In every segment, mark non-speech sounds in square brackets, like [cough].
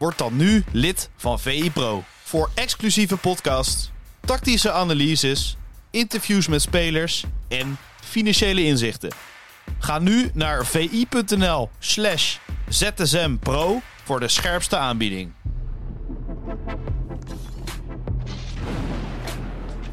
Word dan nu lid van VI Pro. Voor exclusieve podcasts, tactische analyses, interviews met spelers en financiële inzichten. Ga nu naar vi.nl slash zsmpro voor de scherpste aanbieding.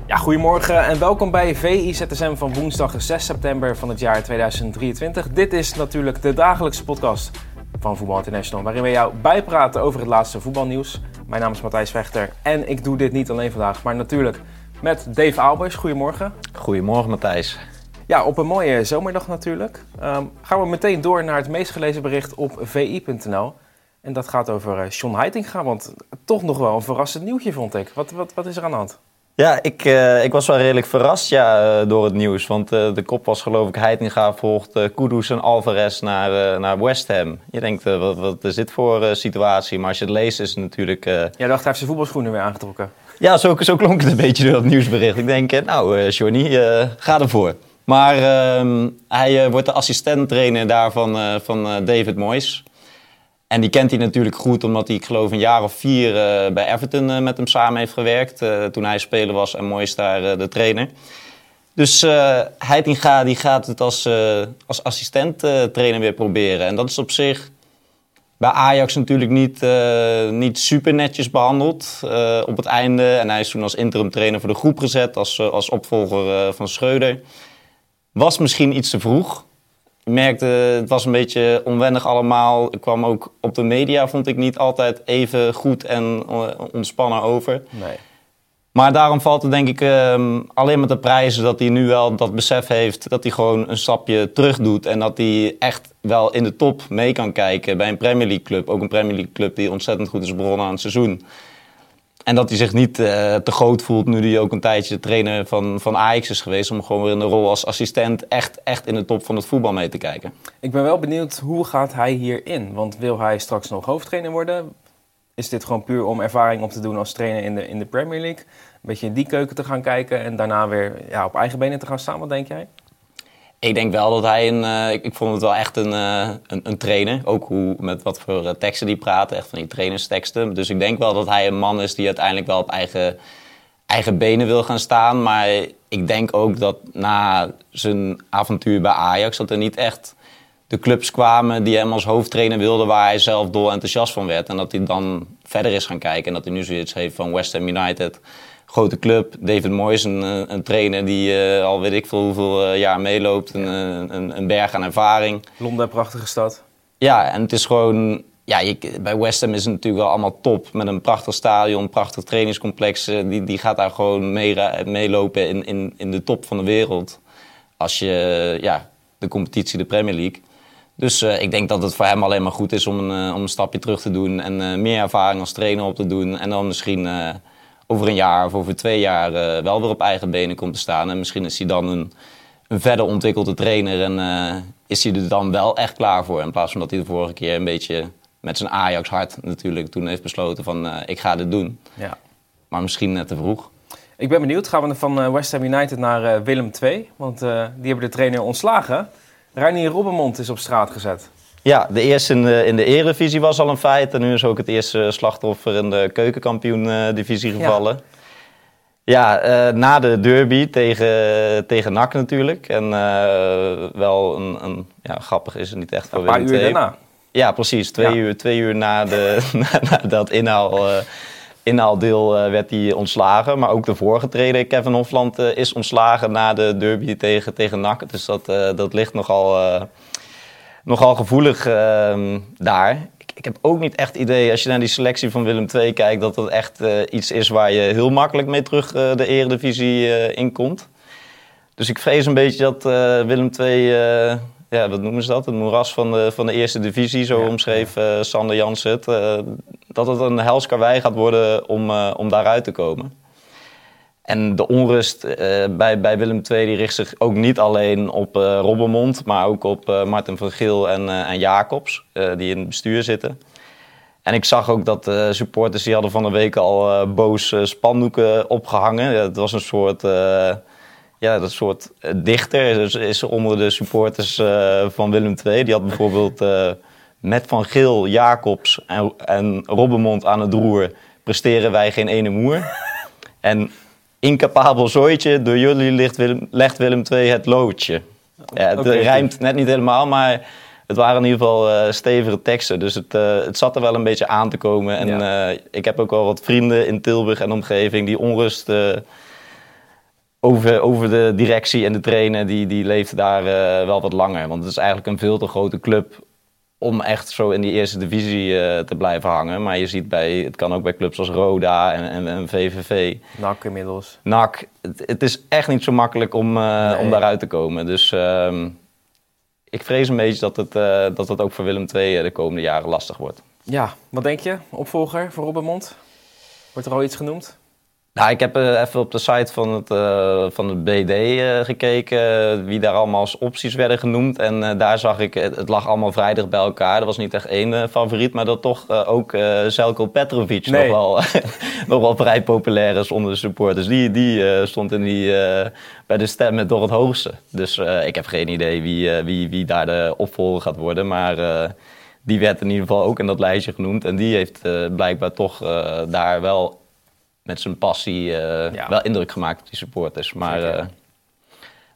Ja, goedemorgen en welkom bij VI ZSM van woensdag 6 september van het jaar 2023. Dit is natuurlijk de dagelijkse podcast van Voetbal International, waarin we jou bijpraten over het laatste voetbalnieuws. Mijn naam is Matthijs Vechter en ik doe dit niet alleen vandaag, maar natuurlijk met Dave Albers. Goedemorgen. Goedemorgen Matthijs. Ja, op een mooie zomerdag natuurlijk. Ehm, gaan we meteen door naar het meest gelezen bericht op vi.nl. En dat gaat over uh, John Heitinga, want toch nog wel een verrassend nieuwtje vond ik. Wat, wat, wat is er aan de hand? Ja, ik, uh, ik was wel redelijk verrast ja, uh, door het nieuws. Want uh, de kop was geloof ik Heitinga volgt Kudus en Alvarez naar, naar West Ham. Je denkt, wat, wat is dit voor situatie? Maar als je het leest is het natuurlijk... Jij dacht, hij heeft zijn voetbalschoenen weer aangetrokken. Ja, zo, zo klonk het een beetje door het nieuwsbericht. Ik denk, nou Johnny, ga ervoor. Maar ehm, hij wordt de assistent-trainer daarvan van David Moyes. En die kent hij natuurlijk goed, omdat hij, ik geloof, een jaar of vier uh, bij Everton uh, met hem samen heeft gewerkt. Uh, toen hij speler was en Mooi is daar de trainer. Dus Heitinga die gaat het als, als assistent trainer weer proberen. En dat is op zich bij Ajax natuurlijk niet, niet super netjes behandeld op het einde. En hij is toen als interim trainer voor de groep gezet, als, als opvolger van Schreuder. Was misschien iets te vroeg. Ik merkte, het was een beetje onwennig allemaal. Ik kwam ook op de media, vond ik niet altijd even goed en ontspannen over. Nee. Maar daarom valt het denk ik um, alleen met de prijzen dat hij nu wel dat besef heeft dat hij gewoon een stapje terug doet. En dat hij echt wel in de top mee kan kijken bij een Premier League club. Ook een Premier League club die ontzettend goed is begonnen aan het seizoen. En dat hij zich niet uh, te groot voelt nu hij ook een tijdje trainer van, van Ajax is geweest. Om gewoon weer in de rol als assistent echt, echt in de top van het voetbal mee te kijken. Ik ben wel benieuwd, hoe gaat hij hierin? Want wil hij straks nog hoofdtrainer worden? Is dit gewoon puur om ervaring op te doen als trainer in de, in de Premier League? Een beetje in die keuken te gaan kijken en daarna weer ja, op eigen benen te gaan staan, wat denk jij? Ik denk wel dat hij een. Uh, ik, vond het wel echt een, uh, een, een, trainer. Ook hoe, met wat voor uh, teksten die praten. Echt van die trainersteksten. Dus ik denk wel dat hij een man is die uiteindelijk wel op eigen, eigen benen wil gaan staan. Maar ik denk ook dat na zijn avontuur bij Ajax. dat er niet echt de clubs kwamen die hem als hoofdtrainer wilden. waar hij zelf dol enthousiast van werd. En dat hij dan verder is gaan kijken. En dat hij nu zoiets heeft van West Ham United grote club. David Moyes, een, eh, een trainer die uh, al weet ik veel hoeveel uh, jaar meeloopt. Een, een, een, berg aan ervaring. Londen, prachtige stad. Ja, en het is gewoon... Ja, je, bij West Ham is het natuurlijk wel allemaal top. Met een prachtig stadion, prachtig trainingscomplex. die, die gaat daar gewoon meelopen in, in, in de top van de wereld. Als je, ja, de competitie, de Premier League. Dus uh, ik denk dat het voor hem alleen maar goed is om een, uh, om een stapje terug te doen. En uh, meer ervaring als trainer op te doen. En dan misschien over een jaar of over twee jaar uh, wel weer op eigen benen komt te staan. En misschien is hij dan een, een verder ontwikkelde trainer en uh, is hij er dan wel echt klaar voor. In plaats van dat hij de vorige keer een beetje met zijn Ajax hart natuurlijk toen heeft besloten van uh, ik ga dit doen. Ja. Maar misschien net te vroeg. Ik ben benieuwd, gaan we van West Ham United naar Willem II? Want die hebben de trainer ontslagen. Reinier Robbenmond is op straat gezet. Ja, de eerste in de, in de Eredivisie was al een feit. En nu is ook het eerste slachtoffer in de keukenkampioen-divisie gevallen. Ja, ja uh, na de derby tegen, tegen NAC natuurlijk. En uh, wel een, een, ja, grappig is het niet echt voor Een paar uur daarna. Ja, precies. Twee, ja. Uur, twee uur na, de, [laughs] na, na dat inhaal, uh, inhaaldeel werd hij ontslagen. Maar ook de vorige trainer, Kevin Hofland, is ontslagen na de derby tegen, tegen NAC. Dus dat, dat ligt nogal nogal gevoelig uh, daar. Ik, ik, heb ook niet echt idee, als je naar die selectie van Willem II kijkt, dat dat echt uh, iets is waar je heel makkelijk mee terug uh, de eredivisie uh, in komt. Dus ik vrees een beetje dat Willem II ja, wat noemen ze dat? Het moeras van de, van de eerste divisie, zo Ja, omschreef eh, Sander het. eh, dat het een hels karwei gaat worden om, eh, om daaruit te komen. En de onrust eh, bij, bij Willem II die richt zich ook niet alleen op eh Robbermond, maar ook op eh, Martin van Geel en, en Jacobs, die in het bestuur zitten. En ik zag ook dat supporters die hadden van de week al boos spandoeken opgehangen. Ja, het was een soort, ja, dat soort dichter is onder de supporters van Willem II. Die had bijvoorbeeld met Van Geel, Jacobs en, en Robbermond aan het roer presteren wij geen ene moer. En incapabel zooitje, door jullie ligt Willem, legt Willem II het loodje. Ja, het rijmt net niet helemaal, maar het waren in ieder geval eh, stevige teksten. Dus het, eh, het zat er wel een beetje aan te komen. En Ja. eh, ik heb ook wel wat vrienden in Tilburg en omgeving die onrust over, over de directie en de trainer, die, die leeft daar wel wat langer. Want het is eigenlijk een veel te grote club om echt zo in die eerste divisie eh, te blijven hangen. Maar je ziet bij, het kan ook bij clubs als Roda en, en, en VVV. NAC inmiddels. NAC, het, het is echt niet zo makkelijk om, eh, Nee. om daaruit te komen. Dus ehm, ik vrees een beetje dat het, eh, dat het ook voor Willem II de komende jaren lastig wordt. Ja, wat denk je? Opvolger voor Robbenmond? Wordt er al iets genoemd? Nou, ik heb eh, even op de site van het, eh, van het BD eh, gekeken, wie daar allemaal als opties werden genoemd. En daar zag ik, het, het lag allemaal vrij dicht bij elkaar. Er was niet echt één favoriet, maar dat toch ook Zelko Petrovic Nee. nog, wel, [laughs] nog wel vrij populair is onder de supporters. Die, die stond in die, bij de stemmen door het hoogste. Dus ik heb geen idee wie, wie, wie daar de opvolger gaat worden, maar... die werd in ieder geval ook in dat lijstje genoemd. En die heeft blijkbaar toch daar wel met zijn passie eh, Ja. wel indruk gemaakt op die supporters. Maar eh,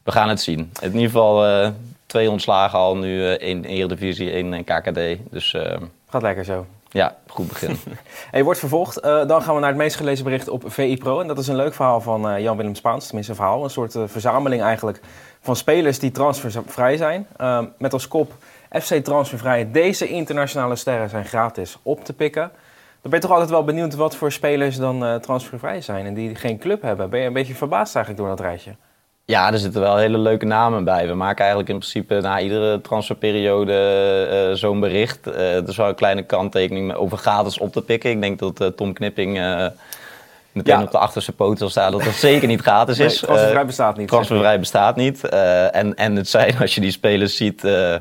we gaan het zien. In ieder geval eh, twee ontslagen al nu. één Eredivisie, één in KKD. Dus Gaat lekker zo. ja, goed begin. [laughs] Hey, wordt vervolgd. Dan gaan we naar het meest gelezen bericht op VI Pro. En dat is een leuk verhaal van Jan-Willem Spaans. Tenminste een verhaal. Een soort verzameling eigenlijk van spelers die transfervrij zijn. Ehm, met als kop FC Transfervrij. Deze internationale sterren zijn gratis op te pikken. Dan ben je toch altijd wel benieuwd wat voor spelers dan eh, transfervrij zijn. En die geen club hebben. Ben je een beetje verbaasd eigenlijk door dat rijtje? ja, er zitten wel hele leuke namen bij. We maken eigenlijk in principe na iedere transferperiode eh, zo'n bericht. Eh er is wel een kleine kanttekening over gratis op te pikken. Ik denk dat eh, Tom Knipping eh, meteen Ja. op de achterste poot zal staan dat dat zeker niet gratis Nee, is. transfervrij Eh, bestaat niet. Transfervrij bestaat niet. Eh, en, en het zijn, als je die spelers ziet, eh,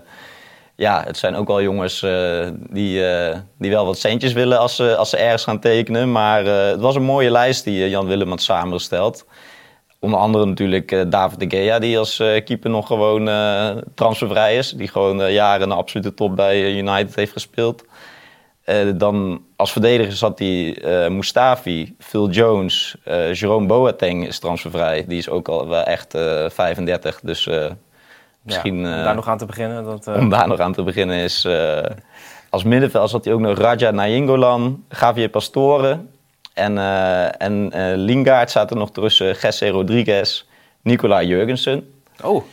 ja, het zijn ook wel jongens eh, die, eh, die wel wat centjes willen als ze, als ze ergens gaan tekenen. Maar eh, het was een mooie lijst die Jan Willem had samengesteld. Onder andere natuurlijk David de Gea, die als keeper nog gewoon transfervrij is. Die gewoon jaren de absolute top bij United heeft gespeeld. Dan als verdediger zat eh Mustafi, Phil Jones, Jerome Boateng is transfervrij. Die is ook al wel echt eh 35, dus misschien... Ja, om eh, daar nog aan te beginnen. Dat, eh, om daar nog aan te beginnen is... eh, als middenveld zat hij ook nog Raja Nainggolan, Javier Pastore en, en Lingard zaten nog tussen Jesse Rodriguez, Nicola Jurgensen. Oh,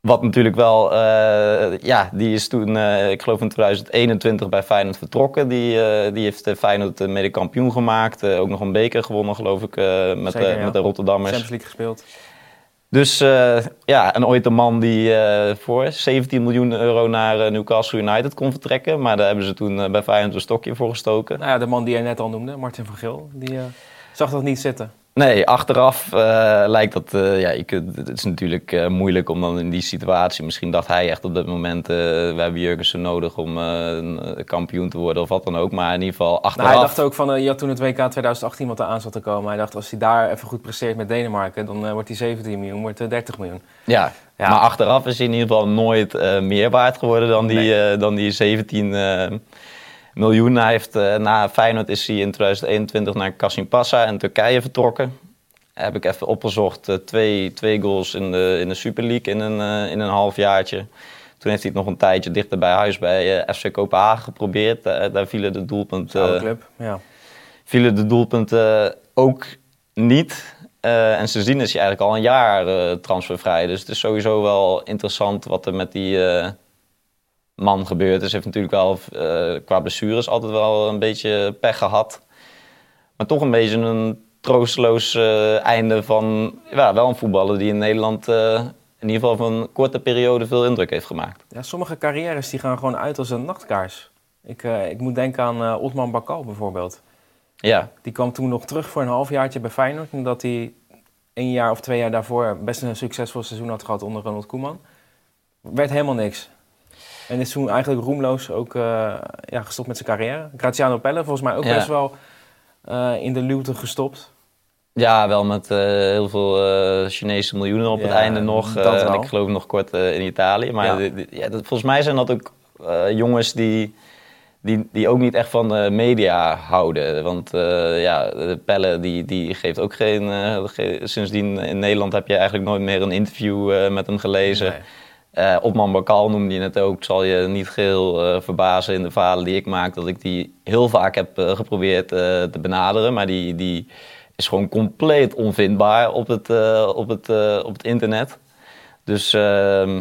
Wat natuurlijk wel, ja, die is toen, ik geloof in 2021 bij Feyenoord vertrokken. Die, die heeft Feyenoord mede kampioen gemaakt. Ook nog een beker gewonnen, geloof ik, met, Zeker, ja. met de Rotterdammers. Champions League gespeeld. Dus eh, ja, en ooit een man die eh, voor 17 miljoen euro naar eh, Newcastle United kon vertrekken. Maar daar hebben ze toen bij Feyenoord een stokje voor gestoken. Nou ja, de man die je net al noemde, Martin van Geel, die zag dat niet zitten. Nee, achteraf eh, lijkt dat... eh, ja, je kunt, het is natuurlijk eh, moeilijk om dan in die situatie... Misschien dacht hij echt op dat moment... we hebben Jurgensen nodig om kampioen te worden of wat dan ook. Maar in ieder geval achteraf... Nou, hij dacht ook van, je had toen het WK 2018 wat eraan zat te komen. Hij dacht, als hij daar even goed presteert met Denemarken, dan wordt hij 17 miljoen, wordt hij 30 miljoen. Ja, Ja. maar achteraf is hij in ieder geval nooit meer waard geworden dan die, eh, dan die 17 eh, miljoen. Hij heeft, eh, na Feyenoord is hij in 2021 naar Kasimpasa in Turkije vertrokken. Heb ik even opgezocht. eh, twee, twee goals in de, in de Super League in een, eh, in een halfjaartje. Toen heeft hij het nog een tijdje dichter bij huis bij FC Kopenhagen geprobeerd. Daar vielen de doelpunten club, ja. vielen de doelpunten ook niet. Eh, en sindsdien is hij eigenlijk al een jaar eh, transfervrij. Dus het is sowieso wel interessant wat er met die man gebeurd is. Hij heeft natuurlijk wel eh, qua blessures altijd wel een beetje pech gehad. Maar toch een beetje een troosteloos eh, einde van ja, wel een voetballer die in Nederland eh, in ieder geval voor een korte periode veel indruk heeft gemaakt. Ja, sommige carrières die gaan gewoon uit als een nachtkaars. Ik, ik moet denken aan Otman Bakal bijvoorbeeld. Ja, Die kwam toen nog terug voor een halfjaartje bij Feyenoord. Omdat hij een jaar of twee jaar daarvoor best een succesvol seizoen had gehad onder Ronald Koeman. Werd helemaal niks. En is toen eigenlijk roemloos ook eh, ja, gestopt met zijn carrière. Graziano Pelle volgens mij ook Ja. best wel eh, in de luwte gestopt. ja wel met eh, heel veel Chinese miljoenen op het einde nog. dat en ik geloof nog kort in Italië. Maar Ja. dat- volgens mij zijn dat ook jongens die, die, die ook niet echt van de media houden. Want ja, Pelle die, die geeft ook geen... ge- sindsdien in Nederland heb je eigenlijk nooit meer een interview met hem gelezen. Nee. Eh Opman Bakal noemde je net ook. Zal je niet geheel eh, verbazen in de verhalen die ik maak... dat ik die heel vaak heb eh, geprobeerd te benaderen. Maar die, die is gewoon compleet onvindbaar op het, op het, op het internet. Dus ehm,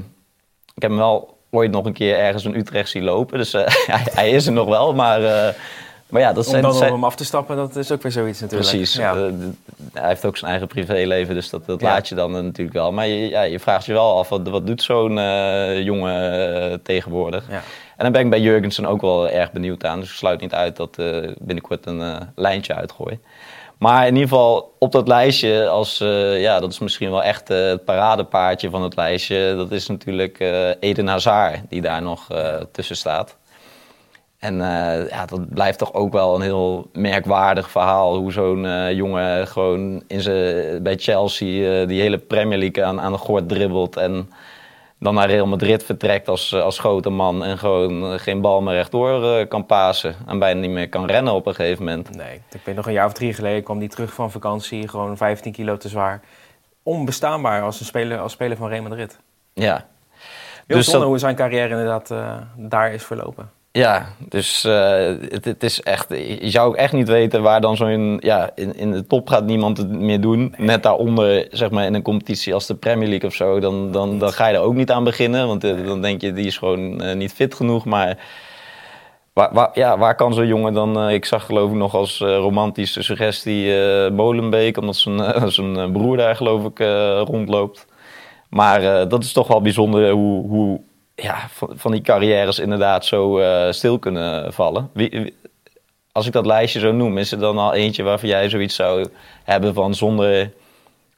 ik heb hem wel ooit nog een keer ergens in Utrecht zien lopen. Dus [laughs] hij, is er nog wel. Maar, maar ja, dat Om zijn... dan dat op zijn hem af te stappen, dat is ook weer zoiets natuurlijk. Precies. Ja. Eh, hij heeft ook zijn eigen privéleven, dus dat, dat Ja. laat je dan eh, natuurlijk wel. Maar je, ja, je vraagt je wel af, wat, wat doet zo'n eh, jongen tegenwoordig? Ja. En dan ben ik bij Jurgensen ook wel erg benieuwd aan. Dus ik sluit niet uit dat binnenkort een lijntje uitgooi. Maar in ieder geval op dat lijstje, als, ja, dat is misschien wel echt het paradepaardje van het lijstje. Dat is natuurlijk Eden Hazard, die daar nog tussen staat. En eh, ja, dat blijft toch ook wel een heel merkwaardig verhaal. Hoe zo'n eh, jongen gewoon in zijn, bij Chelsea eh, die hele Premier League aan, aan de gort dribbelt. En dan naar Real Madrid vertrekt als, als grote man. En gewoon geen bal meer rechtdoor kan pasen. En bijna niet meer kan rennen op een gegeven moment. Nee, ik weet nog een jaar of drie geleden kwam hij terug van vakantie. Gewoon 15 kilo te zwaar. Onbestaanbaar als, een speler, als speler van Real Madrid. Ja. Heel Dus zonde dat- hoe zijn carrière inderdaad daar is verlopen. Ja, dus eh, het, het is echt. Je zou ook echt niet weten waar dan zo'n. Ja, in, in de top gaat niemand het meer doen. Net daaronder, zeg maar, in een competitie als de Premier League of zo, dan, dan, dan ga je er ook niet aan beginnen. Want eh, dan denk je, die is gewoon eh, niet fit genoeg. Maar waar, waar, ja, waar kan zo'n jongen dan. ik zag geloof ik nog als romantische suggestie Molenbeek, omdat zijn, [laughs] zijn broer daar geloof ik rondloopt. Maar dat is toch wel bijzonder hoe, hoe ja, van, die carrières inderdaad zo eh, stil kunnen vallen. Wie, als ik dat lijstje zo noem, is er dan al eentje waarvan jij zoiets zou hebben van zonder,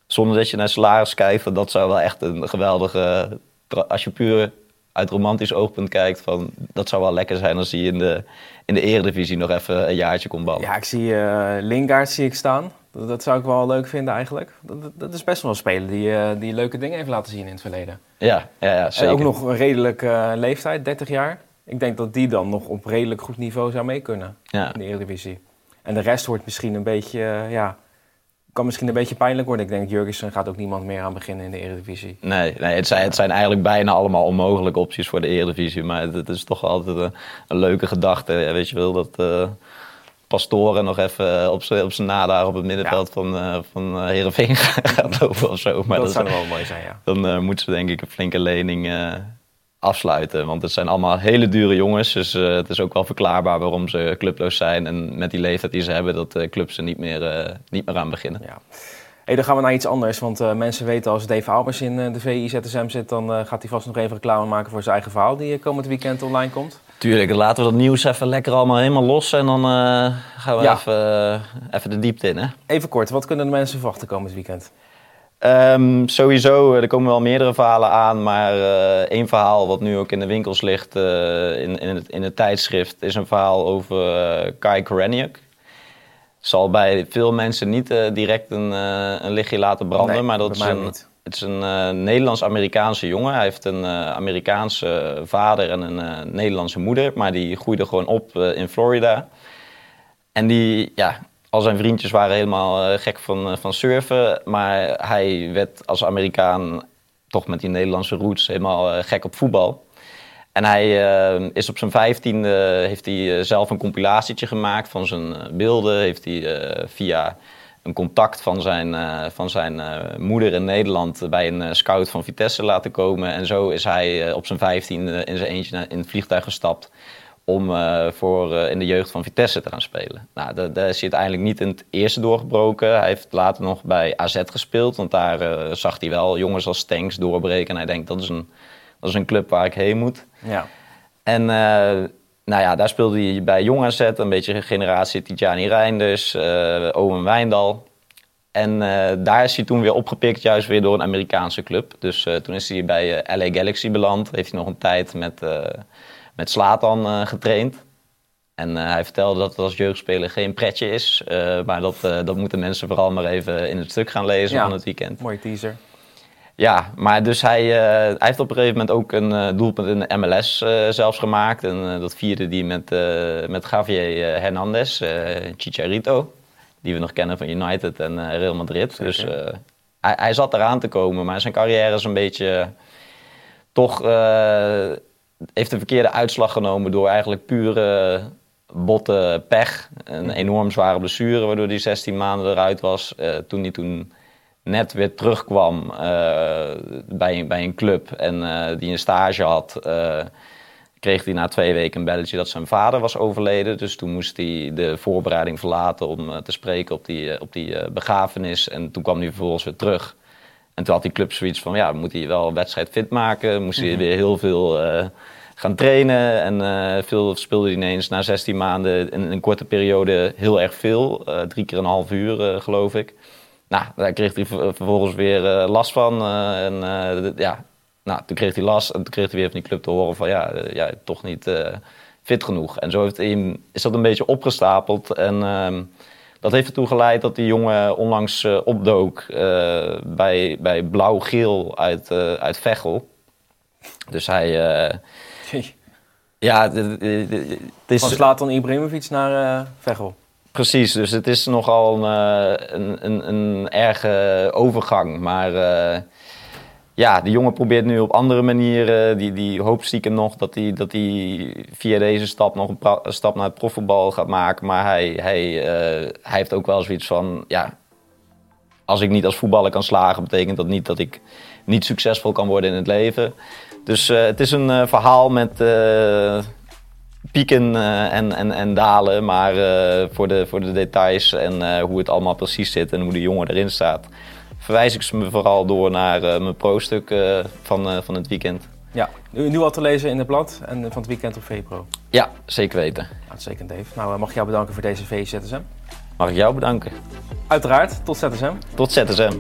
zonder dat je naar salaris kijkt? Dat zou wel echt een geweldige, als je puur uit romantisch oogpunt kijkt, van dat zou wel lekker zijn als hij in de, in de eredivisie nog even een jaartje kon ballen. Ja, ik zie Lingard zie ik staan. Dat, dat zou ik wel leuk vinden eigenlijk. Dat, dat- dat is best wel een speler die, eh, die leuke dingen heeft laten zien in het verleden. Ja, ja, ja En zeker. ook nog een redelijk eh, leeftijd, 30 jaar. Ik denk dat die dan nog op redelijk goed niveau zou mee kunnen Ja. in de Eredivisie. En de rest wordt misschien een beetje, eh, ja, kan misschien een beetje pijnlijk worden. Ik denk Jurgensen gaat ook niemand meer aan beginnen in de Eredivisie. Nee, nee het, zijn, het zijn eigenlijk bijna allemaal onmogelijke opties voor de Eredivisie. Maar het, het is toch altijd een, een leuke gedachte. Weet je wel, dat Pastoren nog even op zijn op zijn nadaar op het middenveld van, eh van eh, Heerenveen [laughs] gaat lopen of zo. Maar dat, dat zou wel mooi zijn, ja. dan eh, moeten ze denk ik een flinke lening eh, afsluiten. Want het zijn allemaal hele dure jongens. Dus eh, het is ook wel verklaarbaar waarom ze clubloos zijn. En met die leeftijd die ze hebben, dat de clubs er niet meer, eh, niet meer aan beginnen. ja. Hey, dan gaan we naar iets anders. Want eh, mensen weten als Dave Albers in eh, de VI ZSM zit... dan eh, gaat hij vast nog even reclame maken voor zijn eigen verhaal... die eh, komend weekend online komt. Tuurlijk, laten we dat nieuws even lekker allemaal helemaal los. En dan eh, gaan we Ja. even, eh, even de diepte in. Hè? Even kort, wat kunnen de mensen verwachten komend weekend? Ehm, sowieso, er komen wel meerdere verhalen aan. Maar eh, één verhaal wat nu ook in de winkels ligt in, in, het, in het tijdschrift... is een verhaal over Kai Koreniuk. Zal bij veel mensen niet direct een, een lichtje laten branden. Nee, maar dat is een, niet. Het is een eh, Nederlands-Amerikaanse jongen. Hij heeft een eh, Amerikaanse vader en een eh, Nederlandse moeder. Maar die groeide gewoon op eh, in Florida. En die, ja, al zijn vriendjes waren helemaal eh, gek van, eh, van surfen. Maar hij werd als Amerikaan, toch met die Nederlandse roots, helemaal eh, gek op voetbal. En hij eh, is op zijn vijftiende, heeft hij eh, zelf een compilatietje gemaakt van zijn eh, beelden. Heeft hij eh, via een contact van zijn, eh, van zijn eh, moeder in Nederland bij een eh, scout van Vitesse laten komen. En zo is hij op zijn vijftiende in zijn eentje in het vliegtuig gestapt om voor, in de jeugd van Vitesse te gaan spelen. Nou, daar, daar is hij uiteindelijk niet in het eerste doorgebroken. Hij heeft later nog bij AZ gespeeld, want daar zag hij wel jongens als Stenks doorbreken. En hij denkt, dat is een, dat is een club waar ik heen moet. Ja. En nou ja, daar speelde hij bij Jong AZ, een beetje generatie Tijani Reinders, eh Owen Wijndal. En eh, daar is hij toen weer opgepikt, juist weer door een Amerikaanse club. Dus eh, toen is hij bij LA Galaxy beland. Heeft hij nog een tijd met, met Slatan getraind. En hij vertelde dat het als jeugdspeler geen pretje is. maar dat, dat moeten mensen vooral maar even in het stuk gaan lezen Ja. van het weekend. Mooie teaser. Ja, maar dus hij, eh, hij heeft op een gegeven moment ook een eh, doelpunt in de MLS eh, zelfs gemaakt. En dat vierde hij met, met Javier Hernandez, Chicharito. Die we nog kennen van United en Real Madrid. Zeker. Dus hij, hij zat eraan te komen, maar zijn carrière is een beetje... toch eh, heeft de verkeerde uitslag genomen door eigenlijk pure botte pech. Een enorm zware blessure, waardoor hij 16 maanden eruit was. Eh, toen hij toen net weer terugkwam eh, bij, bij een club en eh, die een stage had, eh, kreeg hij na twee weken een belletje dat zijn vader was overleden. Dus toen moest hij de voorbereiding verlaten om te spreken op die, op die begrafenis. En toen kwam hij vervolgens weer terug. En toen had die club zoiets van, ja, moet hij wel een wedstrijd fit maken? Moest hij weer heel veel gaan trainen? En veel speelde hij ineens na 16 maanden in een korte periode heel erg veel. Drie keer een half uur, geloof ik. Nou, daar kreeg hij ver- vervolgens weer eh, last van. eh, en eh, ja, nou, toen kreeg hij last en toen kreeg hij weer van die club te horen van ja, ja toch niet fit genoeg. En zo heeft hij, is dat een beetje opgestapeld. En ehm, dat heeft ertoe geleid dat die jongen onlangs opdook bij, bij Blauw-Geel uit, eh uit Veghel. Dus hij, ja, het is... Van Zlatan Ibrahimovic naar Veghel. Precies, dus het is nogal een, eh, een, een, een erge overgang. Maar eh, ja, de jongen probeert nu op andere manieren. Die, die hoopt stiekem nog dat hij dat hij via deze stap nog een, stap naar het profvoetbal gaat maken. Maar hij, hij, eh, hij heeft ook wel zoiets van, ja, als ik niet als voetballer kan slagen, betekent dat niet dat ik niet succesvol kan worden in het leven. Dus het is een verhaal met pieken eh, en, en, en dalen. Maar eh, voor, de, voor de details en eh, hoe het allemaal precies zit en hoe de jongen erin staat, verwijs ik ze me vooral door naar mijn pro-stuk van, van het weekend. Ja, nu, nu al te lezen in het blad en van het weekend op VPRO. Ja, zeker weten. Uitstekend, Dave. Nou, mag ik jou bedanken voor deze VZSM? Mag ik jou bedanken. Uiteraard, tot ZSM. Tot ZSM.